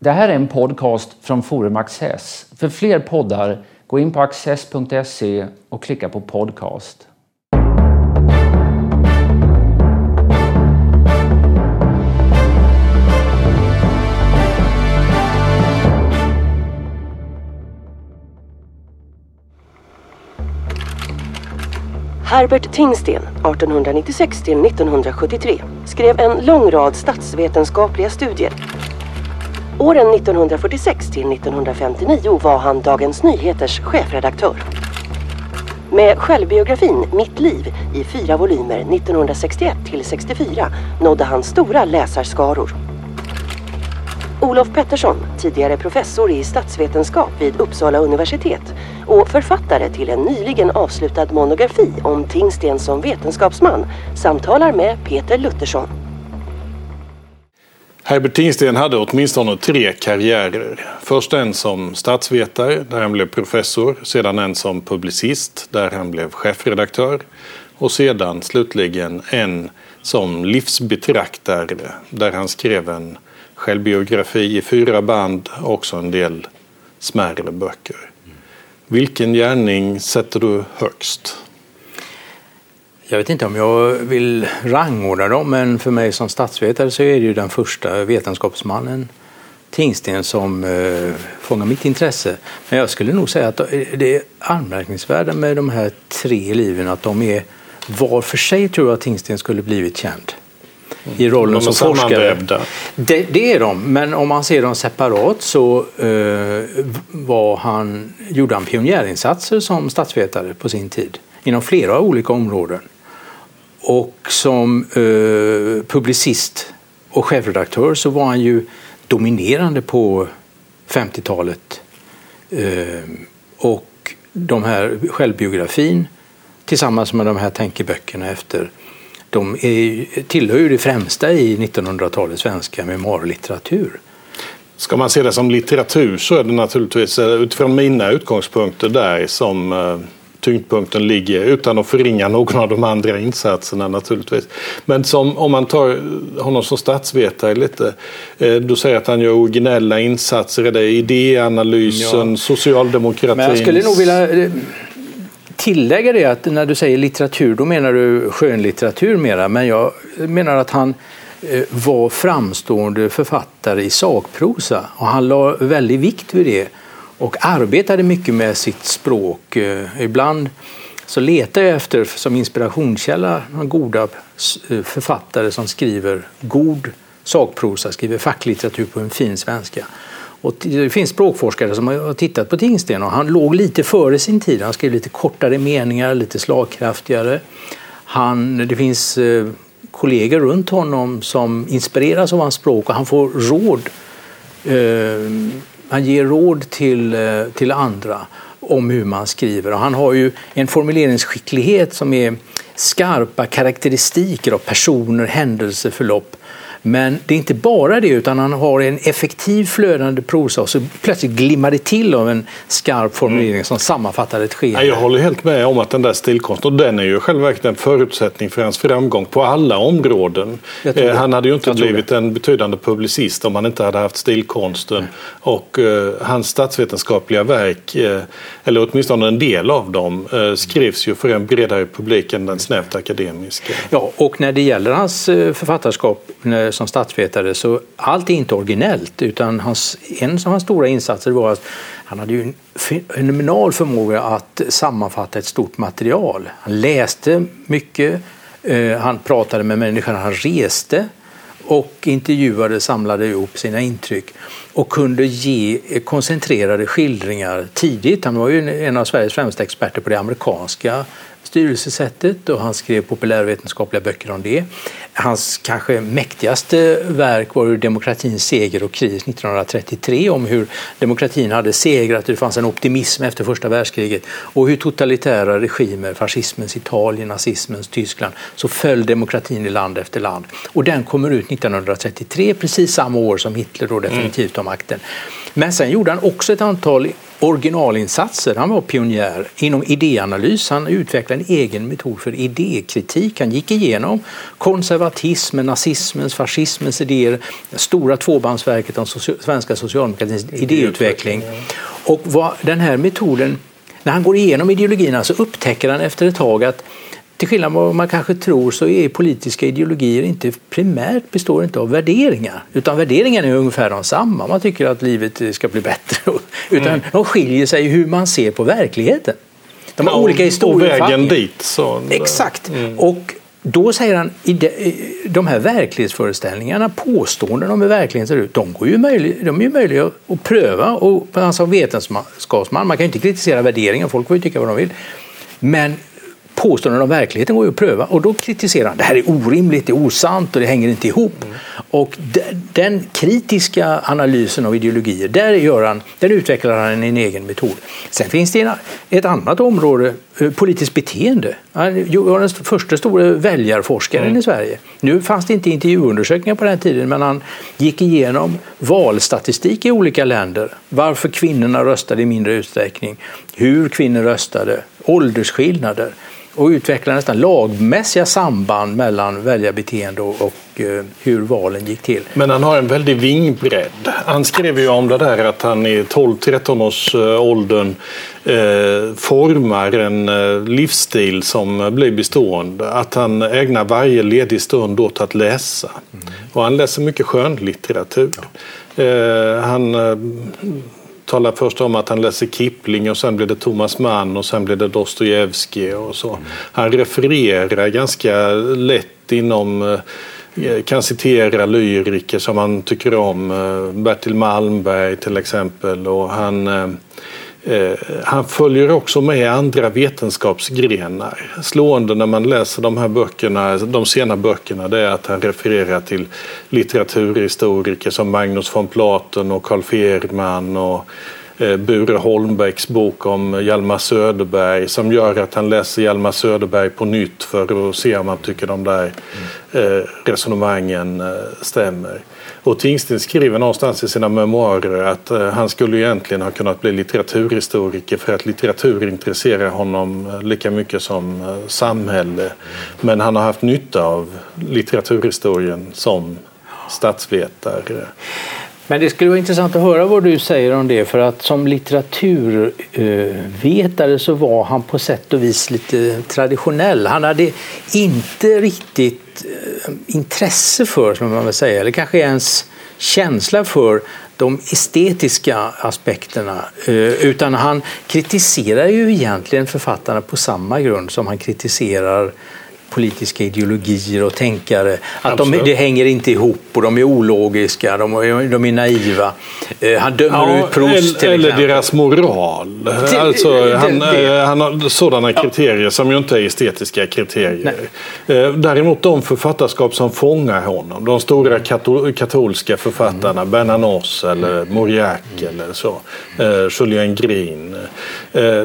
Det här är en podcast från Forum Access. För fler poddar, gå in på access.se och klicka på podcast. Herbert Tingsten, 1896 till 1973, skrev en lång rad statsvetenskapliga studier. Åren 1946 till 1959 var han Dagens Nyheters chefredaktör. Med självbiografin Mitt liv i fyra volymer 1961 till 64 nådde han stora läsarskaror. Olof Pettersson, tidigare professor i statsvetenskap vid Uppsala universitet och författare till en nyligen avslutad monografi om Tingsten som vetenskapsman, samtalar med Peter Luttersson. Herbert Tingsten hade åtminstone tre karriärer. Först en som statsvetare, där han blev professor. Sedan en som publicist, där han blev chefredaktör. Och sedan slutligen en som livsbetraktare, där han skrev en självbiografi i fyra band och också en del smärre böcker. Vilken gärning sätter du högst? Jag vet inte om jag vill rangordna dem, men för mig som statsvetare så är det ju den första vetenskapsmannen Tingsten som eh, fångar mitt intresse. Men jag skulle nog säga att det är anmärkningsvärda med de här tre liven att de är var för sig tror jag att Tingsten skulle blivit känd i rollen som forskare. Det, det, är de, men om man ser dem separat så eh, var han, gjorde han pionjärinsatser som statsvetare på sin tid inom flera olika områden. Och som eh, publicist och chefredaktör så var han ju dominerande på 50-talet. Eh, och de här självbiografin tillsammans med de här tänkeböckerna efter de är, tillhör ju det främsta i 1900-talets svenska memoarlitteratur. Ska man se det som litteratur så är det naturligtvis eh, utifrån mina utgångspunkter där som eh, tyngdpunkten ligger utan att förringa någon av de andra insatserna naturligtvis. Men som, om man tar honom som statsvetare lite, eh, du säger att han gör originella insatser, är det idéanalysen, ja. socialdemokratins... Men jag skulle nog vilja tillägga det att när du säger litteratur då menar du skönlitteratur mera men jag menar att han eh, var framstående författare i sakprosa och han la väldigt vikt vid det och arbetade mycket med sitt språk. Eh, ibland så letar jag efter som inspirationskälla goda eh, författare som skriver god sakprosa, skriver facklitteratur på en fin svenska. Och det finns språkforskare som har tittat på Tingsten och han låg lite före sin tid. Han skrev lite kortare meningar, lite slagkraftigare. Han, det finns eh, kollegor runt honom som inspireras av hans språk och han får råd. Eh, han ger råd till, eh, till andra om hur man skriver. Och han har ju en formuleringsskicklighet som är skarpa karaktäristiker av personer, händelser, förlopp men det är inte bara det, utan han har en effektiv flödande prosa och så plötsligt glimmar det till av en skarp formulering mm. som sammanfattar ett skeende. Jag håller helt med om att den där stilkonsten, och den är ju själva en förutsättning för hans framgång på alla områden. Eh, han hade ju inte blivit en betydande publicist om han inte hade haft stilkonsten. Nej. Och uh, hans statsvetenskapliga verk, uh, eller åtminstone en del av dem, uh, skrivs ju för en bredare publik än den snävt akademiska. Ja, och när det gäller hans författarskap Eh, som statsvetare så allt är inte originellt utan hans, en av hans stora insatser var att han hade ju en fenomenal förmåga att sammanfatta ett stort material. Han läste mycket, eh, han pratade med människor, han reste och intervjuade, samlade ihop sina intryck och kunde ge koncentrerade skildringar tidigt. Han var ju en av Sveriges främsta experter på det amerikanska styrelsesättet och han skrev populärvetenskapliga böcker om det. Hans kanske mäktigaste verk var Demokratins seger och kris 1933 om hur demokratin hade segrat, det fanns en optimism efter första världskriget och hur totalitära regimer, fascismens Italien, nazismens Tyskland, så föll demokratin i land efter land. Och den kommer ut 1933, precis samma år som Hitler då definitivt har makten. Men sen gjorde han också ett antal originalinsatser. Han var pionjär inom idéanalys. Han utvecklade en egen metod för idékritik. Han gick igenom konservatismen, nazismens, fascismens idéer, det stora tvåbandsverket om svenska socialdemokratins idéutveckling. Och vad den här metoden, när han går igenom ideologierna så alltså upptäcker han efter ett tag att till skillnad från vad man kanske tror så är politiska ideologier inte primärt består inte av värderingar. Utan värderingarna är ungefär de samma. Man tycker att livet ska bli bättre. Utan mm. de skiljer sig i hur man ser på verkligheten. De har ja, olika historieuppfattningar. Dit. Så... Exakt. Mm. Och då säger han, de här verklighetsföreställningarna, påståenden om hur verkligheten ser ut, de, går ju möjlig, de är ju möjliga att pröva. Och alltså vetenskapsman, man kan ju inte kritisera värderingar, folk får ju tycka vad de vill. Men påståenden om verkligheten går ju att pröva och då kritiserar han det här är orimligt, det är osant och det hänger inte ihop. Mm. Och den kritiska analysen av ideologier, där, gör han, där utvecklar han en egen metod. Sen finns det ett annat område, eh, politiskt beteende. Han var den första stora väljarforskaren mm. i Sverige. Nu fanns det inte intervjuundersökningar på den tiden men han gick igenom valstatistik i olika länder. Varför kvinnorna röstade i mindre utsträckning, hur kvinnor röstade, åldersskillnader och utveckla nästan lagmässiga samband mellan väljarbeteende och, och eh, hur valen gick till. Men han har en väldig vingbredd. Han skrev ju om det där att han i 12-13 års eh, åldern eh, formar en eh, livsstil som blir bestående. Att han ägnar varje ledig stund åt att läsa. Mm. Och han läser mycket skönlitteratur. Ja. Eh, han talar först om att han läser Kipling och sen blir det Thomas Mann och sen blir det Dostojevskij och så. Han refererar ganska lätt inom eh, kan citera lyriker som han tycker om. Eh, Bertil Malmberg till exempel. Och han Eh, han följer också med andra vetenskapsgrenar. Slående när man läser de här böckerna, de sena böckerna, det är att han refererar till litteraturhistoriker som Magnus von Platen och Carl Ferman och eh, Bure Holmbäcks bok om Hjalmar Söderberg som gör att han läser Hjalmar Söderberg på nytt för att se om han tycker de där eh, resonemangen stämmer. Och Tingsten skriver någonstans i sina memoarer att eh, han skulle egentligen ha kunnat bli litteraturhistoriker för att litteratur intresserar honom eh, lika mycket som eh, samhälle. Men han har haft nytta av litteraturhistorien som statsvetare. Men det skulle vara intressant att höra vad du säger om det för att som litteraturvetare så var han på sätt och vis lite traditionell. Han hade inte riktigt eh, intresse för, som man vill säga, eller kanske ens känsla för de estetiska aspekterna eh, utan han kritiserar ju egentligen författarna på samma grund som han kritiserar politiska ideologier och tänkare. Att de, det hänger inte ihop och de är ologiska, de är, de är naiva. Eh, han dömer ja, ut Proust till Eller exempel. deras moral. alltså, han, det, han har sådana ja. kriterier som ju inte är estetiska kriterier. Nej. Eh, däremot de författarskap som fångar honom, de stora katolska författarna, mm. Bernanos eller Mauriac mm. eller så, eh, Julien Green.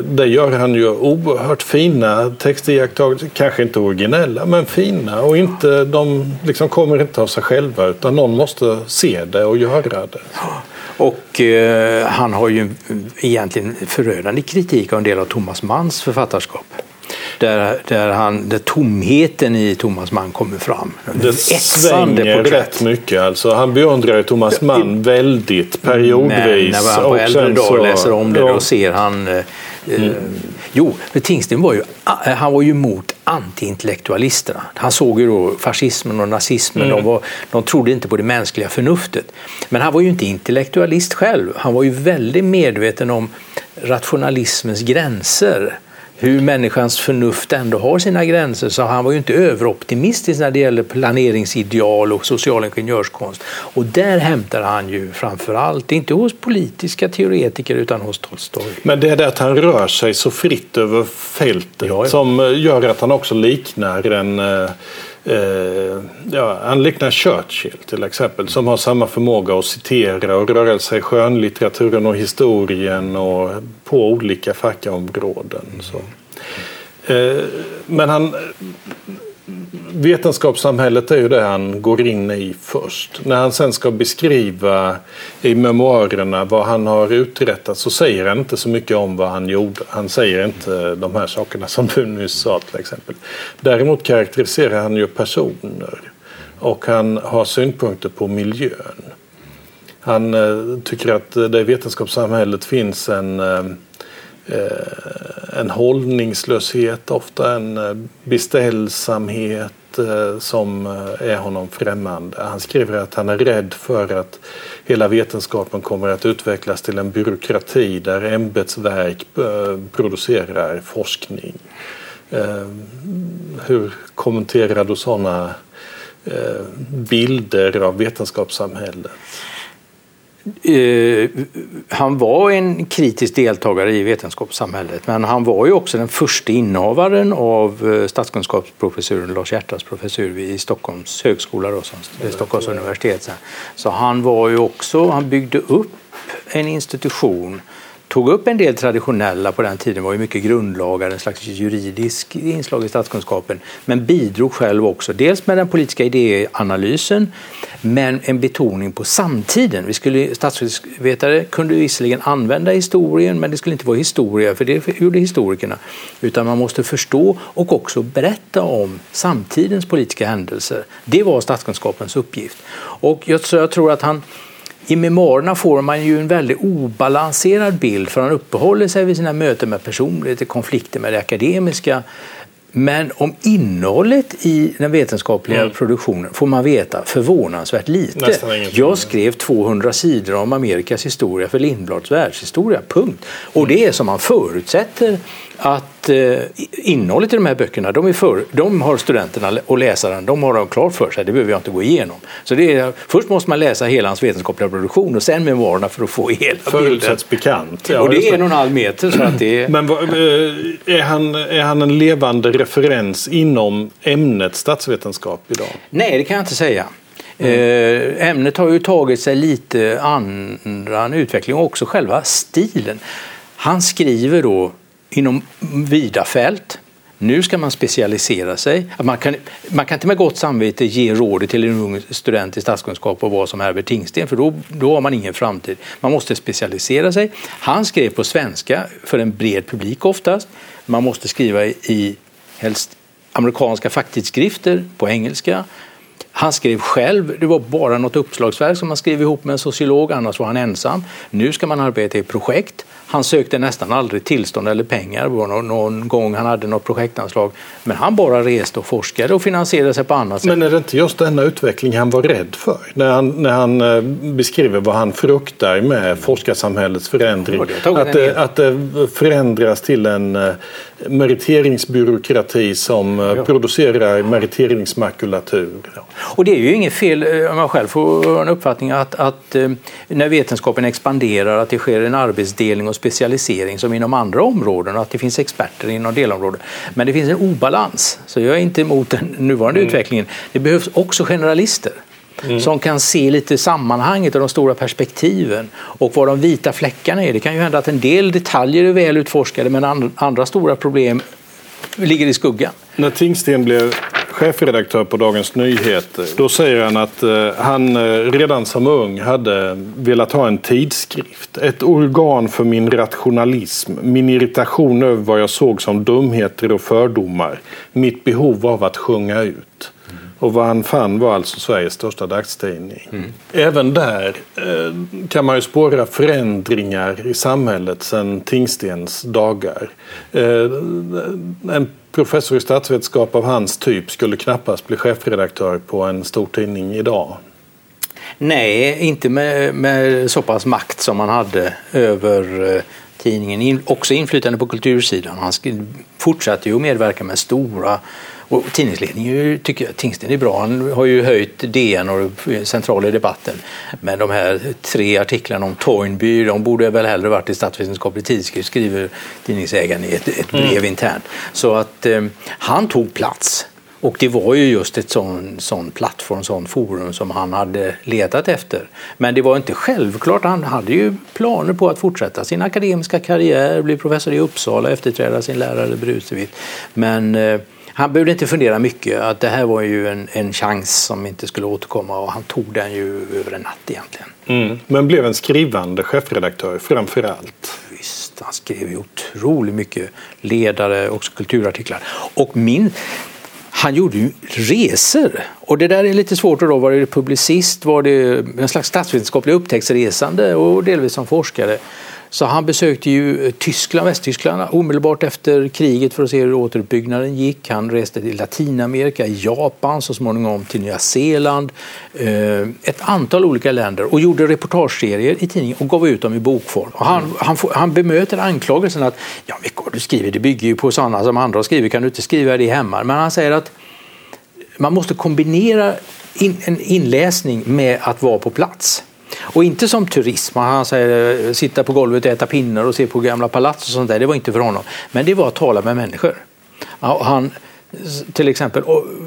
Där gör han ju oerhört fina textiakttagelser, kanske inte originella originella men fina och inte, de liksom kommer inte av sig själva utan någon måste se det och göra det. Och eh, han har ju egentligen förödande kritik av en del av Thomas Manns författarskap. Där, där, han, där tomheten i Thomas Mann kommer fram. Det svänger porträtt. rätt mycket. Alltså, han beundrar Thomas Mann väldigt periodvis. Men när han på äldre dagar läser om det ja. då ser han eh, Mm. Eh, jo, men Tingsten var ju, han var ju emot antiintellektualisterna. Han såg ju då fascismen och nazismen, mm. de, var, de trodde inte på det mänskliga förnuftet. Men han var ju inte intellektualist själv. Han var ju väldigt medveten om rationalismens gränser hur människans förnuft ändå har sina gränser så han var ju inte överoptimistisk när det gäller planeringsideal och social ingenjörskonst. Och där hämtar han ju framför allt, inte hos politiska teoretiker utan hos Tolstoj. Men det är det att han rör sig så fritt över fältet ja, ja. som gör att han också liknar en eh, ja, han liknar Churchill till exempel som har samma förmåga att citera och röra sig i skönlitteraturen och historien och på olika fackområden. Så. Eh, men han vetenskapssamhället är ju det han går in i först. När han sen ska beskriva i memoarerna vad han har uträttat så säger han inte så mycket om vad han gjorde. Han säger inte de här sakerna som du nyss sa till exempel. Däremot karaktäriserar han ju personer och han har synpunkter på miljön. Han eh, tycker att det i vetenskapssamhället finns en Eh, Eh, en hållningslöshet, ofta en eh, beställsamhet eh, som är honom främmande. Han skriver att han är rädd för att hela vetenskapen kommer att utvecklas till en byråkrati där ämbetsverk producerar forskning. Hur kommenterar du sådana bilder av vetenskapssamhället? Uh, han var en kritisk deltagare i vetenskapssamhället men han var ju också den första innehavaren av uh, statskunskapsprofessuren Lars Hjärtas professur vid Stockholms högskola, då, som, Stockholms universitet. Så han var ju också, han byggde upp en institution tog upp en del traditionella, på den tiden var ju mycket grundlagar, en slags juridisk inslag i statskunskapen, men bidrog själv också dels med den politiska idéanalysen, men en betoning på samtiden. Vi skulle, statsvetare kunde visserligen använda historien, men det skulle inte vara historia, för det gjorde historikerna, utan man måste förstå och också berätta om samtidens politiska händelser. Det var statskunskapens uppgift. Och jag, jag tror att han i memoarerna får man ju en väldigt obalanserad bild för han uppehåller sig vid sina möten med personer, lite konflikter med det akademiska. Men om innehållet i den vetenskapliga mm. produktionen får man veta förvånansvärt lite. Jag skrev 200 sidor om Amerikas historia för Lindblads världshistoria, punkt. Och det är som man förutsätter att eh, innehållet i de här böckerna, de, är för, de har studenterna och läsaren, de har de klart för sig, det behöver jag inte gå igenom. Så det är, först måste man läsa hela hans vetenskapliga produktion och sen memoarerna för att få hela Förutsätts bekant. Ja, och det är en och en halv meter. Så att det är... Men vad, eh, är, han, är han en levande referens inom ämnet statsvetenskap idag? Nej, det kan jag inte säga. Mm. Ämnet har ju tagit sig lite annan utveckling och också själva stilen. Han skriver då inom vida fält. Nu ska man specialisera sig. Man kan, man kan inte med gott samvete ge rådet till en ung student i statskunskap och vara som Herbert Tingsten för då, då har man ingen framtid. Man måste specialisera sig. Han skrev på svenska för en bred publik oftast. Man måste skriva i helst amerikanska facktidskrifter på engelska. Han skrev själv, det var bara något uppslagsverk som han skrev ihop med en sociolog, annars var han ensam. Nu ska man arbeta i projekt. Han sökte nästan aldrig tillstånd eller pengar. Det var någon, någon gång han hade något projektanslag. Men han bara reste och forskade och finansierade sig på annat sätt. Men är det inte just denna utveckling han var rädd för? När han, när han eh, beskriver vad han fruktar med forskarsamhällets förändring. Att det, att det förändras till en eh, meriteringsbyråkrati som eh, ja. producerar meriteringsmakulatur. Och det är ju inget fel, om jag själv får en uppfattning, att, att när vetenskapen expanderar att det sker en arbetsdelning och specialisering som inom andra områden och att det finns experter inom delområden. Men det finns en obalans, så jag är inte emot den nuvarande mm. utvecklingen. Det behövs också generalister. Mm. som kan se lite sammanhanget och de stora perspektiven och vad de vita fläckarna är. Det kan ju hända att en del detaljer är väl utforskade men andra stora problem ligger i skuggan. När Tingsten blev chefredaktör på Dagens Nyheter. Då säger han att eh, han eh, redan som ung hade velat ha en tidskrift. Ett organ för min rationalism, min irritation över vad jag såg som dumheter och fördomar. Mitt behov av att sjunga ut. Och vad han fann var alltså Sveriges största dagstidning. Mm. Även där eh, kan man ju spåra förändringar i samhället sedan Tingstens dagar. Eh, en professor i statsvetenskap av hans typ skulle knappast bli chefredaktör på en stor tidning idag. Nej, inte med, med så pass makt som han hade över eh, tidningen. In, också inflytande på kultursidan. Han fortsatte ju att medverka med stora och tidningsledningen tycker att Tingsten är bra. Han har ju höjt DN och central i debatten. Men de här tre artiklarna om Toynby, de borde väl hellre varit i statsvetenskaplig tidskrift, skriver tidningsägaren i ett, ett brev mm. internt. Så att eh, han tog plats. Och det var ju just ett sån, sån plattform, sån forum som han hade letat efter. Men det var inte självklart. Han hade ju planer på att fortsätta sin akademiska karriär, bli professor i Uppsala, efterträda sin lärare Brusevit. Men eh, han behövde inte fundera mycket. att Det här var ju en, en chans som inte skulle återkomma och han tog den ju över en natt egentligen. Mm. Men blev en skrivande chefredaktör framför allt. Visst, han skrev ju otroligt mycket ledare, också kulturartiklar. Och min, han gjorde ju resor. Och det där är lite svårt att då. Var det publicist? Var det en slags statsvetenskaplig upptäcktsresande och delvis som forskare? Så han besökte ju Tyskland, Västtyskland omedelbart efter kriget för att se hur återuppbyggnaden gick. Han reste till Latinamerika, Japan, så småningom till Nya Zeeland. Eh, ett antal olika länder och gjorde reportageserier i tidningen och gav ut dem i bokform. Och han, han, han bemöter anklagelsen att ja, vad du skriver det bygger ju på sådana som andra skriver, kan du inte skriva det hemma? Men han säger att man måste kombinera in, en inläsning med att vara på plats. Och inte som turism, han säger sitta på golvet och äta pinnar och se på gamla palats och sånt där, det var inte för honom. Men det var att tala med människor. Han, till exempel,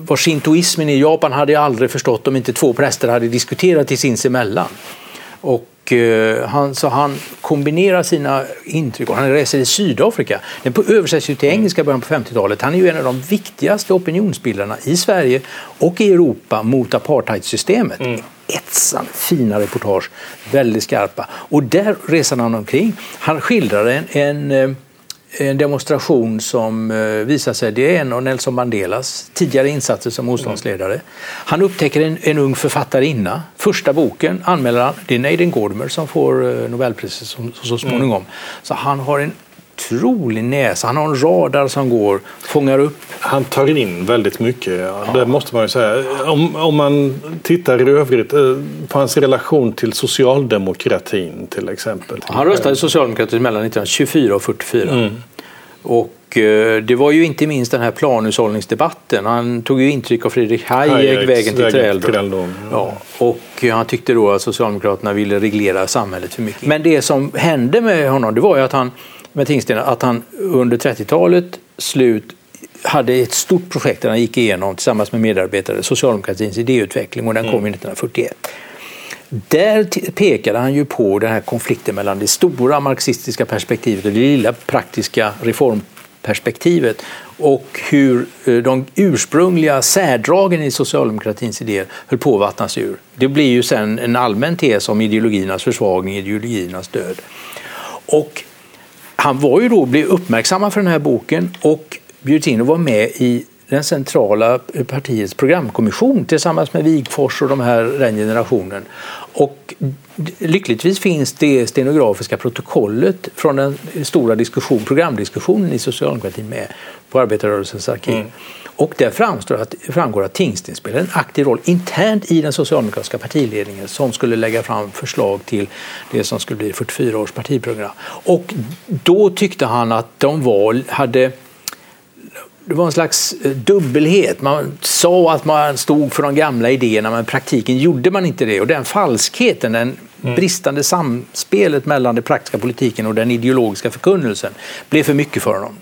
vad shintoismen i Japan hade jag aldrig förstått om inte två präster hade diskuterat i sinsemellan. Och eh, han, så han kombinerar sina intryck han reser i Sydafrika. Den översätts ju till engelska början på 50-talet. Han är ju en av de viktigaste opinionsbildarna i Sverige och i Europa mot apartheidsystemet. Mm etsande fina reportage, väldigt skarpa. Och där reser han omkring. Han skildrar en, en, eh, en demonstration som eh, visar sig, det är en av Nelson Mandelas tidigare insatser som motståndsledare. Han upptäcker en, en ung författarinna. Första boken anmäler han, det är Neiden Gordimer som får eh, Nobelpriset så, så småningom. Mm. Så han har en otrolig näsa. Han har en radar som går, fångar upp. Han tar in väldigt mycket, ja. Det måste man ju säga. Om, om man tittar i övrigt eh, på hans relation till socialdemokratin till exempel. Han röstade socialdemokratin mellan 1924 och 44. Mm. Och eh, det var ju inte minst den här planhushållningsdebatten. Han tog ju intryck av Fredrik Hayek, Vägen till träldom. Ja. Och han tyckte då att Socialdemokraterna ville reglera samhället för mycket. Men det som hände med honom det var ju att han med Tingsten att han under 30-talet slut hade ett stort projekt där han gick igenom tillsammans med medarbetare socialdemokratins idéutveckling och den kom mm. 1941. Där pekade han ju på den här konflikten mellan det stora marxistiska perspektivet och det lilla praktiska reformperspektivet och hur eh, de ursprungliga särdragen i socialdemokratins idéer höll på att vattnas ur. Det blir ju sen en allmän tes om ideologiernas försvagning, ideologiernas död. Och han var ju då, blev uppmärksammad för den här boken och bjöds in att vara med i den centrala eh, partiets programkommission tillsammans med Wigfors och de här, den generationen. Och lyckligtvis finns det stenografiska protokollet från den stora diskussion, programdiskussionen i socialdemokratin med på Arbetarrörelsens arkiv. Mm. Och där framstår att, framgår att Tingsten spelar en aktiv roll internt i den socialdemokratiska partiledningen som skulle lägga fram förslag till det som skulle bli 44 års partiprogram. Och då tyckte han att de var, hade det var en slags eh, dubbelhet. Man sa att man stod för de gamla idéerna men i praktiken gjorde man inte det. Och den falskheten, den mm. bristande samspelet mellan den praktiska politiken och den ideologiska förkunnelsen blev för mycket för honom.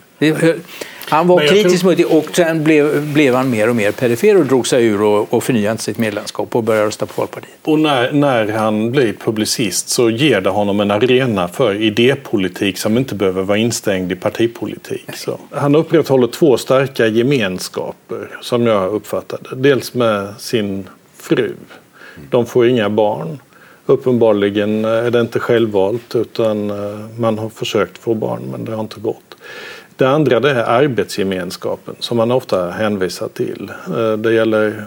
Han var kritisk tror... mot det och sen blev, blev han mer och mer perifer och drog sig ur och, och förnyade sitt medlemskap och började rösta på Folkpartiet. Och när, när han blir publicist så ger det honom en arena för idépolitik som inte behöver vara instängd i partipolitik. Så. Han upprätthåller två starka gemenskaper som jag uppfattade. Dels med sin fru. De får inga barn. Uppenbarligen eh, är det inte självvalt utan eh, man har försökt få barn men det har inte gått. Det andra det är arbetsgemenskapen som man ofta hänvisar till. Eh, det gäller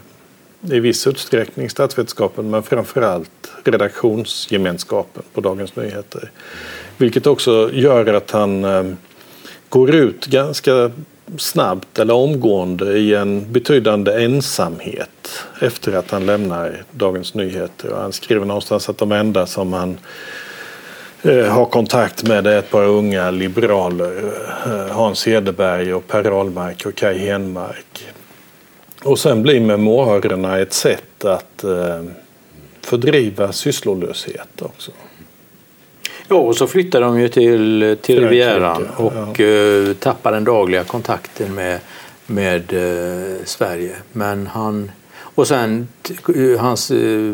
i viss utsträckning statsvetenskapen men framförallt redaktionsgemenskapen på Dagens Nyheter. Vilket också gör att han går ut ganska snabbt eller omgående i en betydande ensamhet efter att han lämnar Dagens Nyheter. Och han skriver någonstans att de enda som han Eh, har kontakt med är ett par unga liberaler, eh, Hans Hedeberg och Per Ahlmark och Kai Henmark. Och sen blir memoarerna ett sätt att eh, fördriva sysslolöshet också. Ja, och så flyttar de ju till, till Rivieran och ja. tappar den dagliga kontakten med, med Sverige. Men han och sen hans eh,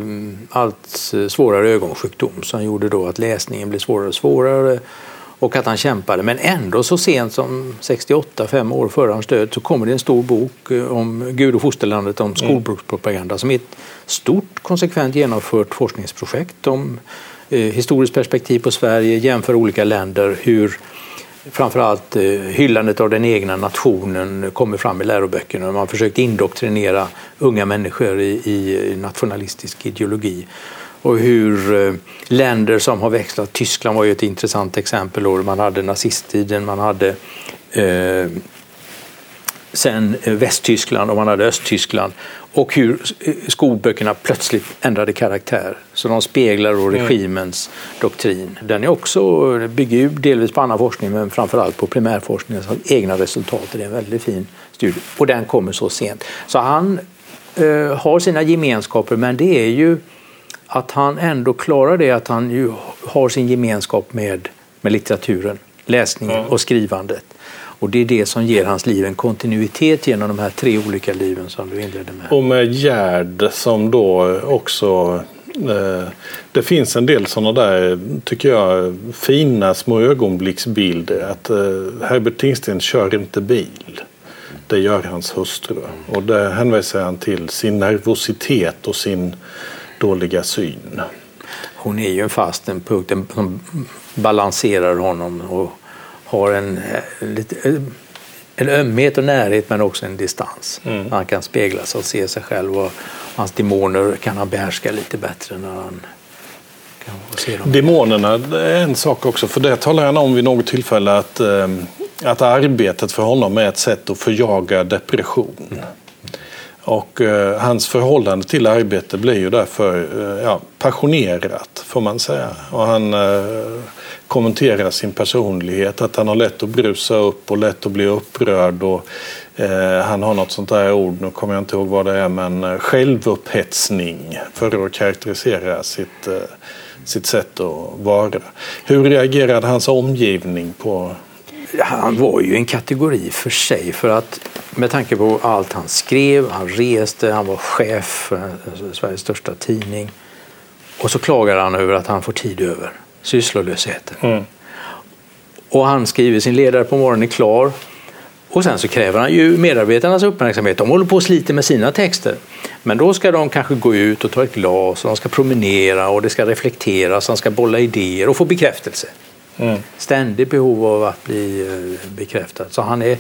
allt svårare ögonsjukdom som gjorde då att läsningen blev svårare och svårare. och att han kämpade. Men ändå så sent som 68, fem år före hans död, så kommer det en stor bok eh, om Gud och fosterlandet, om skolbrukspropaganda som är ett stort konsekvent genomfört forskningsprojekt om eh, Eh, historiskt perspektiv på Sverige, jämför olika länder, hur framförallt eh, hyllandet av den egna nationen kommer fram i läroböckerna. Man har försökt indoktrinera unga människor i, i nationalistisk ideologi. Och hur eh, länder som har växlat, Tyskland var ju ett intressant exempel, då man hade nazisttiden, man hade eh, sen Västtyskland och man hade Östtyskland och hur eh, skolböckerna plötsligt ändrade karaktär. Så de speglar då regimens mm. doktrin. Den är också, bygger ju delvis på annan forskning men framförallt på primärforskningens egna resultat. Det är en väldigt fin studie och den kommer så sent. Så han eh, har sina gemenskaper men det är ju att han ändå klarar det att han ju har sin gemenskap med, med litteraturen, läsningen mm. och skrivandet. Och det är det som ger hans liv en kontinuitet genom de här tre olika liven som du inledde med. Och med Gerd som då också eh, det finns en del sådana där, tycker jag, fina små ögonblicksbilder. Att eh, Herbert Tingsten kör inte bil. Det gör hans hustru. Och det hänvisar han till sin nervositet och sin dåliga syn. Hon är ju en fast en punkt som balanserar honom och har en, lite, en ömhet och närhet men också en distans. Mm. Han kan spegla sig och se sig själv och hans demoner kan han behärska lite bättre när han kan se dem. Demonerna är en sak också, för det talar han om vid något tillfälle att, eh, att arbetet för honom är ett sätt att förjaga depression. Mm. Och eh, hans förhållande till arbete blir ju därför eh, ja, passionerat, får man säga. Och han eh, kommentera sin personlighet, att han har lätt att brusa upp och lätt att bli upprörd. Och, eh, han har något sånt där ord, nu kommer jag inte ihåg vad det är, men eh, självupphetsning för att karaktärisera sitt, eh, sitt sätt att vara. Hur reagerade hans omgivning på han var ju en kategori för sig för att med tanke på allt han skrev, han reste, han var chef för eh, Sveriges största tidning. Och så klagar han över att han får tid över, sysslolösheten. Mm. Och han skriver sin ledare på morgonen klar. Och sen så kräver han ju medarbetarnas uppmärksamhet. De håller på och sliter med sina texter. Men då ska de kanske gå ut och ta ett glas och de ska promenera och det ska reflekteras, han ska bolla idéer och få bekräftelse. Mm. Ständigt behov av att bli eh, bekräftad. Så han är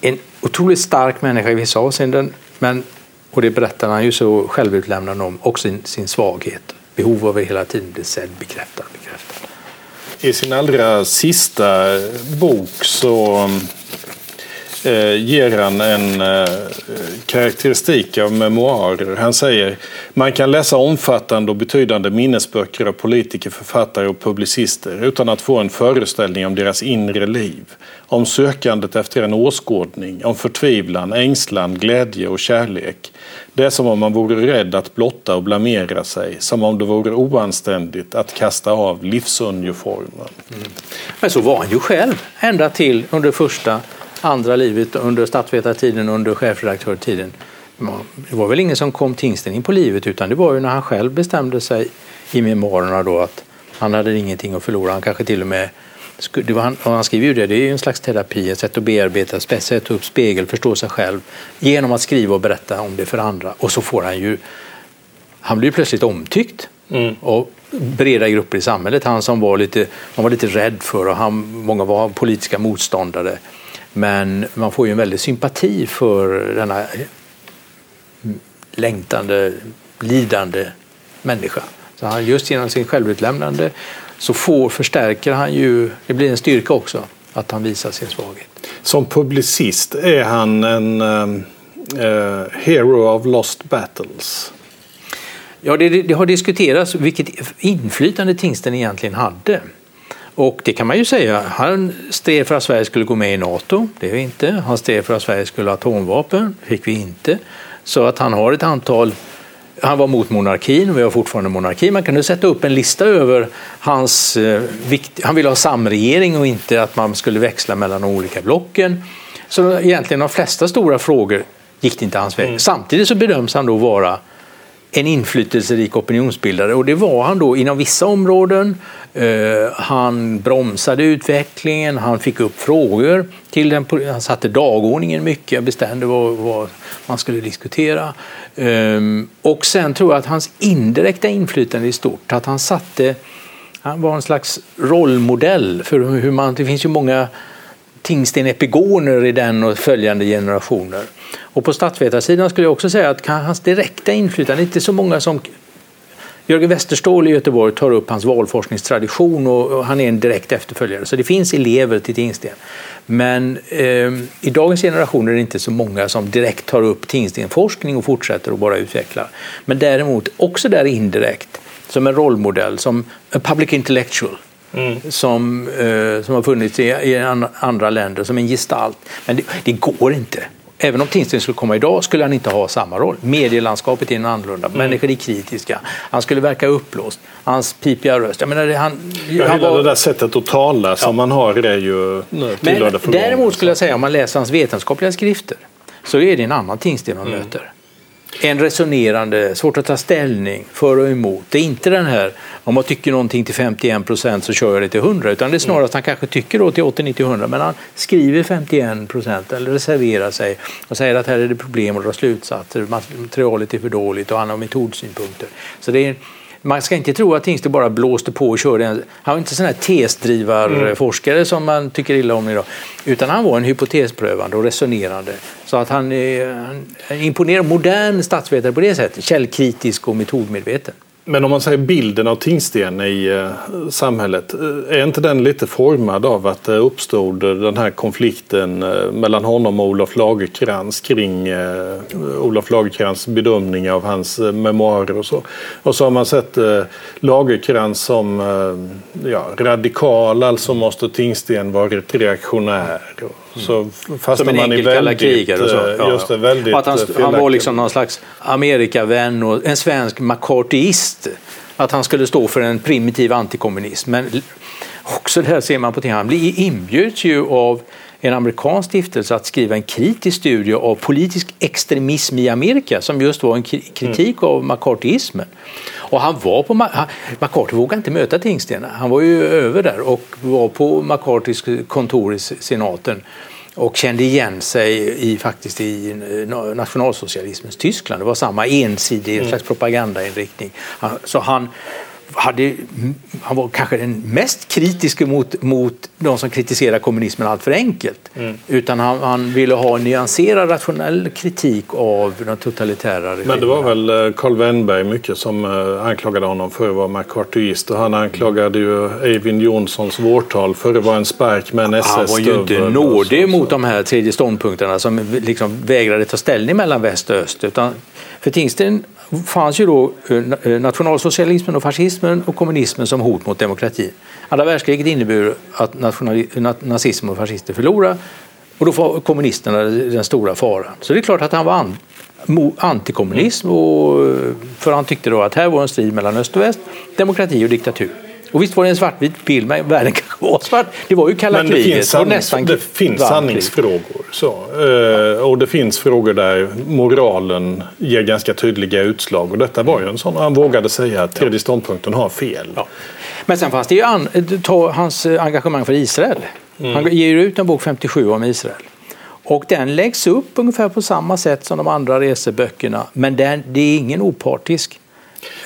en otroligt stark människa i vissa avseenden. Men, och det berättar han ju så självutlämnande om, också sin, sin svaghet. Behov av att hela tiden bli sedd, bekräftad, bekräftad. I sin allra sista bok så Eh, ger han en eh, karaktäristik av memoarer. Han säger man kan läsa omfattande och betydande minnesböcker av politiker, författare och publicister utan att få en föreställning om deras inre liv. Om sökandet efter en åskådning, om förtvivlan, ängslan, glädje och kärlek. Det är som om man vore rädd att blotta och blamera sig, som om det vore oanständigt att kasta av livsuniformen. Mm. Men så var han ju själv, ända till under första andra livet under statsvetartiden, under chefredaktörtiden. Det var väl ingen som kom Tingsten in på livet utan det var ju när han själv bestämde sig i memoarerna då att han hade ingenting att förlora. Han kanske till och med det var han, och han skriver ju det, det är ju en slags terapi, ett sätt att bearbeta, sätta upp spegel, förstå sig själv genom att skriva och berätta om det för andra. Och så får han ju, han blir plötsligt omtyckt mm. av breda grupper i samhället. Han som var lite, man var lite rädd för och han, många var politiska motståndare. Men man får ju en väldig sympati för denna längtande, lidande människa. Så han, just genom sin självutlämnande så får, förstärker han ju, det blir en styrka också, att han visar sin svaghet. Som publicist är han en uh, hero of lost battles. Ja, det, det, har diskuterats vilket inflytande Tingsten egentligen hade. Och det kan man ju säga. Han stred för att Sverige skulle gå med i NATO. Det är vi inte. Han stred för att Sverige skulle ha atomvapen. Det fick vi inte. Så att han har ett antal han var mot monarkin, vi har fortfarande monarki. Man kunde sätta upp en lista över hans... Eh, han ville ha samregering och inte att man skulle växla mellan de olika blocken. Så egentligen de flesta stora frågor gick det inte hans väg. Mm. Samtidigt så bedöms han då vara en inflytelserik opinionsbildare och det var han då inom vissa områden. Eh, han bromsade utvecklingen, han fick upp frågor till den, han satte dagordningen mycket, bestämde vad, vad man skulle diskutera. Eh, och sen tror jag att hans indirekta inflytande är stort, att han satte han var en slags rollmodell för hur man, det finns ju många Tingsten-epigoner i den och följande generationer. Och på statsvetarsidan skulle jag också säga att hans direkta inflytande, inte så många som Jörgen Westerståhl i Göteborg tar upp hans valforskningstradition och han är en direkt efterföljare. Så det finns elever till Tingsten. Men eh, i dagens generation är det inte så många som direkt tar upp Tingstenforskning och fortsätter att bara utveckla. Men däremot också där indirekt som en rollmodell, som a public intellectual. Mm. Som, eh, som har funnits i, i, andra länder som en gestalt. Men det, det går inte. Även om Tingsten skulle komma idag skulle han inte ha samma roll. Medielandskapet är en annorlunda, mm. människor är kritiska. Han skulle verka uppblåst, hans pipiga röst. Jag menar, han, ja, han var... det där sättet att tala som ja. man har är ju Men Däremot skulle jag säga, om man läser hans vetenskapliga skrifter, så är det en annan Tingsten man mm. möter en resonerande, svårt att ta ställning för och emot. Det är inte den här, om man tycker någonting till 51 procent så kör jag det till 100, utan det är snarare att han kanske tycker då till 80, 90, 100, men han skriver 51 procent eller reserverar sig och säger att här är det problem och drar slutsatser, materialet är för dåligt och han har metodsynpunkter. Så det är man ska inte tro att Tingstedt bara blåste på och körde. Han var inte sån här tesdrivarforskare mm. som man tycker illa om idag. Utan han var en hypotesprövande och resonerande. Så att han, han imponerar modern statsvetare på det sättet. Källkritisk och metodmedveten. Men om man säger bilden av Tingsten i eh, samhället, eh, är inte den lite formad av att det uppstod den här konflikten mellan honom och Olof Lagerkrans kring Olof Lagerkrans bedömning av hans memoarer och så. Och så har man sett Lagerkrans som ja, radikal, alltså måste Tingsten varit reaktionär. Så Som en enkel kalla krigare och så. Ja, just det, väldigt att han, han var liksom någon slags Amerikavän och en svensk McCarthyist. Att han skulle stå för en primitiv antikommunism. Men också det här ser man på ting. Han inbjöds ju av en amerikansk stiftelse att skriva en kritisk studie av politisk extremism i Amerika som just var en kritik mm. av McCarthyismen. Och han var på, McCarthy vågade inte möta Tingsten. Han var ju över där och var på McCarthys kontor i senaten och kände igen sig i, faktiskt i nationalsocialismens Tyskland. Det var samma ensidig mm. slags propagandainriktning. Så han hade, han var kanske den mest kritiska mot, mot de som kritiserar kommunismen allt för enkelt. Mm. Utan han, han, ville ha en nyanserad, rationell kritik av den totalitära regimen. Men det var väl eh, Carl Wennberg mycket som eh, anklagade honom för att vara McCarthyist. Och han anklagade ju Eivind Jonssons vårtal för att vara en spark med en SS Han var ju inte nådig mot de här tredje ståndpunkterna som liksom vägrade ta ställning mellan väst och öst. Utan för Tingsten fanns ju då eh, eh, nationalsocialismen och fascismen och kommunismen som hot mot demokratin. Andra världskriget innebar att nazism och fascister förlorade och då var kommunisterna den stora faran. Så det är klart att han var antikommunism och, eh, för han tyckte då att här var en strid mellan öst och väst, demokrati och diktatur. Och visst var det en svartvit bild, men världen kanske var svart. Det var ju kalla men det kriget. Finns sannings, nästan det finns sanningsfrågor. Så. Eh, och det finns frågor där moralen ger ganska tydliga utslag. Och detta var ju en sån. Han vågade säga att tredje ståndpunkten har fel. Ja. Men sen fanns det ju an, ta hans engagemang för Israel. Mm. Han ger ut en bok 57 om Israel. Och den läggs upp ungefär på samma sätt som de andra reseböckerna. Men den, det är ingen opartisk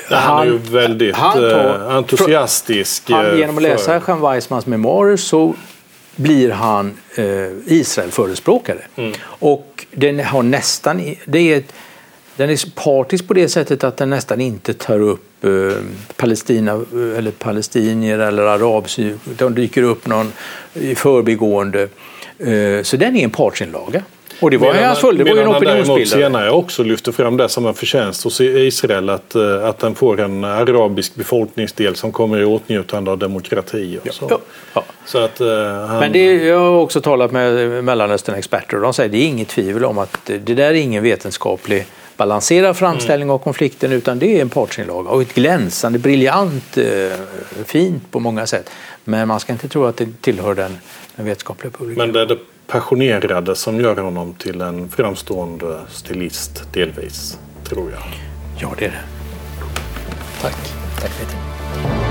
han, han är ju väldigt han tar, eh, entusiastisk. Han, eh, genom att läsa Jean Weissmans memoarer så blir han eh, Israel-förespråkare. Mm. Och den har nästan, det är, den är partisk på det sättet att den nästan inte tar upp eh, Palestina eller palestinier eller arabsy. De dyker upp någon i förbigående. Eh, så den är en partsinlaga. Och det var medan, hans full, det var ju en opinionsbildare. senare också lyfter fram det som en förtjänst hos Israel att, eh, att den får en arabisk befolkningsdel som kommer i åtnjutande av demokrati. Och så. Ja. Ja. så att, uh, han... Men det, jag har också talat med Mellanöstern-experter och de säger att det är inget tvivel om att det där är ingen vetenskaplig balanserad framställning mm. av konflikten utan det är en partsinlaga och ett glänsande, briljant, eh, fint på många sätt. Men man ska inte tro att det tillhör den, den vetenskapliga publiken. Men det är det passionerade som gör honom till en framstående stilist delvis, tror jag. Ja, det är det. Tack. Tack Peter.